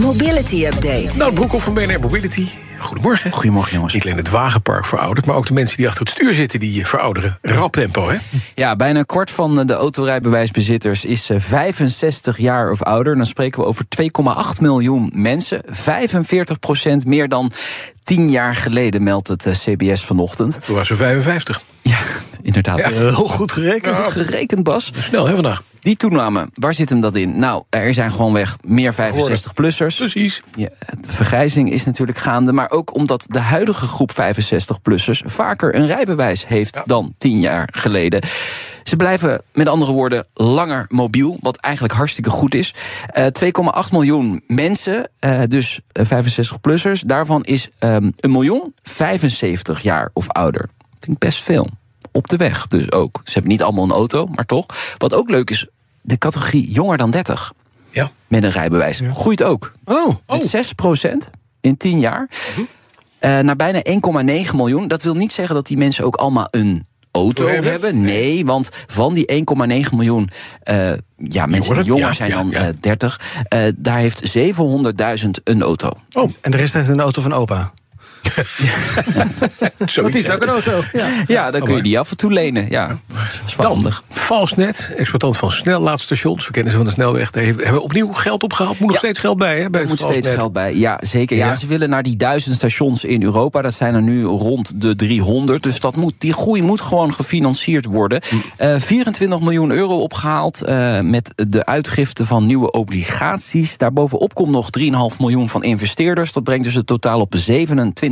Mobility Update. Nou, Broekhoff van BNR Mobility. Goedemorgen. Goedemorgen, jongens. Niet alleen het wagenpark veroudert, maar ook de mensen die achter het stuur zitten, die verouderen. Rap tempo, hè? Ja, bijna een kwart van de autorijbewijsbezitters is 65 jaar of ouder. Dan spreken we over 2,8 miljoen mensen. 45 procent meer dan 10 jaar geleden, meldt het CBS vanochtend. Toen was ze 55. Ja, inderdaad. Ja. Heel goed gerekend. Goed gerekend, Bas. Snel, hè, vandaag? Die toename, waar zit hem dat in? Nou, er zijn gewoonweg meer 65-plussers. Precies. Ja, de vergrijzing is natuurlijk gaande, maar ook omdat de huidige groep 65-plussers vaker een rijbewijs heeft dan 10 jaar geleden. Ze blijven met andere woorden langer mobiel, wat eigenlijk hartstikke goed is. Eh 2,8 miljoen mensen, eh, dus 65-plussers, daarvan is ehm, een miljoen 75 jaar of ouder. Vind ik best veel. Op de weg dus ook. Ze hebben niet allemaal een auto, maar toch. Wat ook leuk is, de categorie jonger dan 30 Ja. met een rijbewijs groeit ook. Oh, Met 6% in 10 jaar. Eh, naar bijna 1,9 miljoen. Dat wil niet zeggen dat die mensen ook allemaal een auto Hebben? hebben. Nee, want van die 1,9 miljoen eh, ja, mensen die jonger Ja, zijn ja, dan ja. eh, 30, eh, daar heeft 700.000 een auto. Oh, en de rest heeft een auto van opa. Want die heeft ook een auto. Ja. Ja, dan kun je die af en toe lenen. Ja, dat is wel Dan, handig. Valsnet, exploitant van snellaadstations. We kennen ze van de snelweg. Die hebben opnieuw geld opgehaald. Moet nog Ja. steeds geld bij, hè? Bij Er moet steeds geld bij. Ja, zeker. Ja. Ja. ze willen naar die duizend stations in Europa. Dat zijn er nu rond de 300. Dus dat moet, die groei moet gewoon gefinancierd worden. Hm. Eh 24 miljoen euro opgehaald eh, met de uitgifte van nieuwe obligaties. Daarbovenop komt nog 3,5 miljoen van investeerders. Dat brengt dus het totaal op 27,5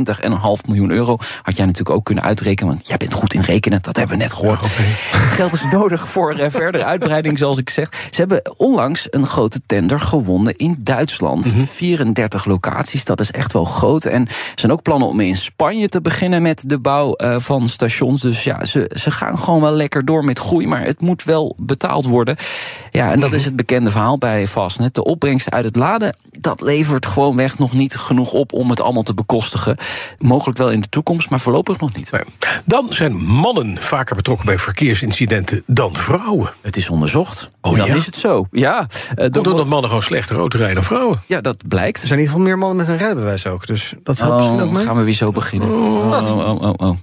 miljoen euro. Had jij natuurlijk ook kunnen uitrekenen, want jij bent goed in rekenen. Dat hebben we net gehoord. Het geld is nodig voor eh, verdere uitbreiding, zoals ik zeg. Ze hebben onlangs een grote tender gewonnen in Duitsland. 34 locaties, dat is echt wel groot. En er zijn ook plannen om in Spanje te beginnen met de bouw eh, van stations. Dus ja, ze, ze gaan gewoon wel lekker door met groei, maar het moet wel betaald worden. Ja, en dat is het bekende verhaal bij Fastnet. De opbrengsten uit het laden, dat levert gewoon weg nog niet genoeg op om het allemaal te bekostigen. Mogelijk wel in de toekomst, maar voorlopig nog niet. Dan zijn mannen vaker betrokken bij verkeersincidenten dan vrouwen. Het is onderzocht. Oh, dan ja? is het zo. Ja, eh, Komt omdat mannen gewoon slechter auto rijden dan vrouwen? ja dat blijkt. Er zijn in ieder geval meer mannen met een rijbewijs ook. Dus dat helpt misschien ook Oh, mee. gaan we weer zo beginnen. Oh, oh, oh, oh.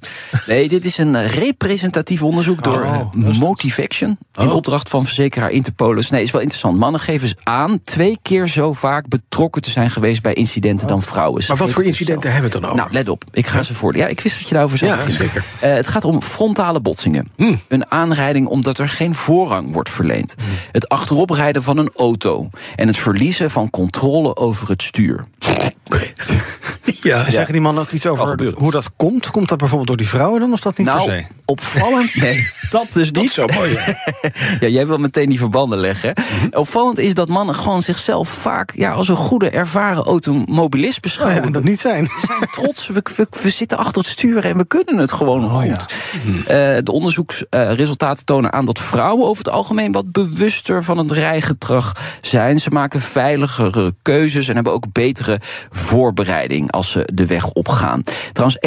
Nee, dit is een representatief onderzoek door Oh, eh, Motivaction. In Oh. opdracht van verzekeraar Interpolis. Nee, is wel interessant. Mannen geven aan twee keer zo vaak betrokken te zijn geweest bij incidenten dan vrouwen. Maar wat voor incidenten hebben we het dan over? Nou, let op. Ik ga ze voor. Ja, ik wist dat je daarover zou Ja, zeker. Eh, het gaat om frontale botsingen. Hmm. Een aanrijding omdat er geen voorrang wordt verleend. Het achteroprijden van een auto. En het verliezen van controle over het stuur. ja, En Zeggen die mannen ook iets over hoe dat komt? Komt dat bijvoorbeeld door die vrouwen dan, of dat niet per nou, se? Opvallend. Nee, dat dus dat niet. is zo mooi. ja. Ja, jij wil meteen die verbanden leggen. Mhm. Opvallend is dat mannen gewoon zichzelf vaak ja, als een goede ervaren automobilist beschouwen. ja, dat niet zijn. We zijn trots, we, we, we zitten achter het stuur en we kunnen het gewoon Oh goed. Eh, de onderzoeksresultaten tonen aan dat vrouwen over het algemeen wat bewuster van het rijgedrag zijn. Ze maken veiligere keuzes en hebben ook betere voorbereiding als ze de weg opgaan. Trouwens,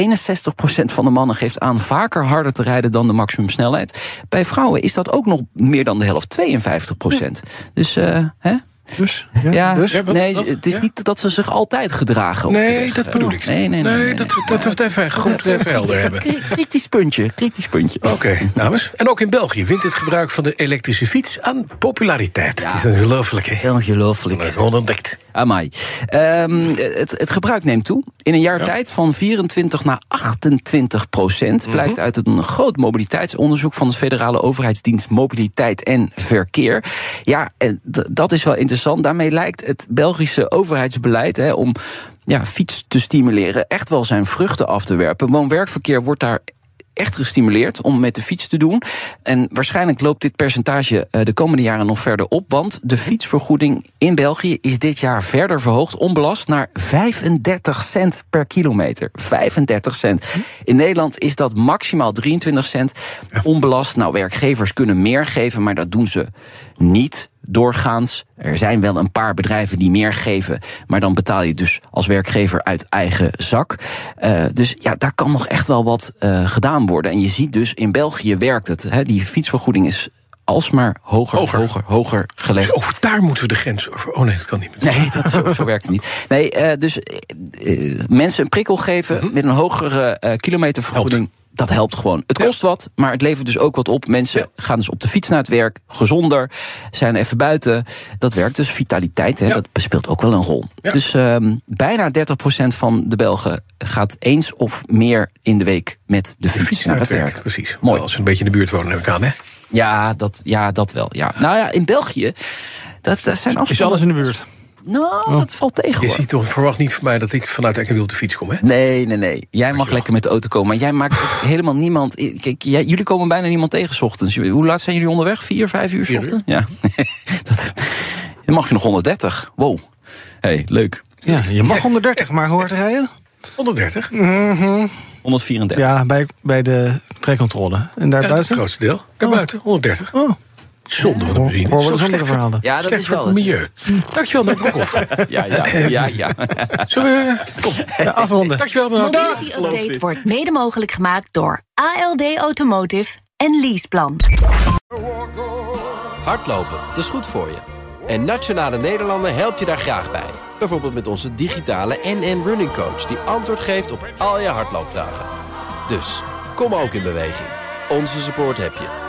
61% van de mannen geeft aan vaker harder te rijden dan de maximumsnelheid. Bij vrouwen is dat ook nog meer dan de helft, 52%. Dus, eh, hè? Dus, ja, Ja, dus. Ja, nee, het is Ja? niet dat ze zich altijd gedragen. op de Nee, weg. dat bedoel ik. Nee, nee, nee. nee, dat, dat we het even goed even helder hebben. Kri- Kritisch puntje, kritisch puntje. Oké, dames. En ook in België wint het gebruik van de elektrische fiets aan populariteit. Ja. Het is ongelooflijk, hè? Ongelooflijk. Gewoon ontdekt. Amai. Ehm, het, het gebruik neemt toe. In een jaar Ja. tijd van 24 naar 28 procent. Mhm. Blijkt uit een groot mobiliteitsonderzoek van de Federale Overheidsdienst Mobiliteit en Verkeer. Ja, dat is wel interessant. Daarmee lijkt het Belgische overheidsbeleid hè, om ja, fiets te stimuleren echt wel zijn vruchten af te werpen. Woon-werkverkeer wordt daar echt gestimuleerd om met de fiets te doen. En waarschijnlijk loopt dit percentage eh, de komende jaren nog verder op. Want de fietsvergoeding in België is dit jaar verder verhoogd, onbelast, naar 35 cent per kilometer. 35 cent. In Nederland is dat maximaal 23 cent. Onbelast. Nou, werkgevers kunnen meer geven, maar dat doen ze niet doorgaans. Er zijn wel een paar bedrijven die meer geven, maar dan betaal je dus als werkgever uit eigen zak. Uh, dus ja, daar kan nog echt wel wat uh, gedaan worden. En je ziet dus in België werkt het. Hè, die fietsvergoeding is alsmaar hoger, hoger, hoger, hoger gelegd. Dus over daar moeten we de grens over. Oh nee, dat kan niet. Nee, dat, zo, zo werkt het niet. Nee, uh, dus mensen een prikkel geven -hmm. met een hogere kilometervergoeding. Helpt dat helpt gewoon. Het kost wat, maar het levert dus ook wat op. Mensen ja. gaan dus op de fiets naar het werk, gezonder, zijn even buiten. Dat werkt dus. Vitaliteit, hè, ja. dat speelt ook wel een rol. Dus um, bijna 30% van de Belgen gaat eens of meer in de week met de fiets, de fiets naar, het werk. werk. Precies. Mooi. Als ze een beetje in de buurt wonen, heb ik aan, hè? Ja, dat, ja, dat wel. Ja. Nou ja, in België, dat, dat zijn afstanden... Is alles in de buurt? Nou, oh. dat valt tegen. Je ziet toch, verwacht niet van mij dat ik vanuit Ekkenwiel op de fiets kom, hè? Nee, nee, nee. Jij mag lekker met de auto komen. Maar jij maakt helemaal niemand. Kijk, jij, jullie komen bijna niemand tegen 's ochtends. Hoe laat zijn jullie onderweg? Vier, vijf uur 's ochtends? Ja. dat, dan mag je nog 130. Wow. hey, leuk. Ja, je mag 130, maar hoe hard rijden? 130? Mm -hmm. 134. Ja, bij, bij de trekcontrole. En daar ja, buiten? het grootste deel. Daarbuiten, oh. 130. Oh. Zonde van de. Hoor andere verhalen. Ja, dat Slecht is wel het milieu. Dankjewel, meneer Broekhoff. ja, ja, ja, ja. Zullen we... Kom. Ja, afronden. Dankjewel, meneer Mobility Update wordt mede mogelijk gemaakt door ALD Automotive en Leaseplan. Hardlopen, dat is goed voor je. En Nationale Nederlanden helpt je daar graag bij. Bijvoorbeeld met onze digitale NN Running Coach... die antwoord geeft op al je hardloopvragen. Dus, kom ook in beweging. Onze support heb je.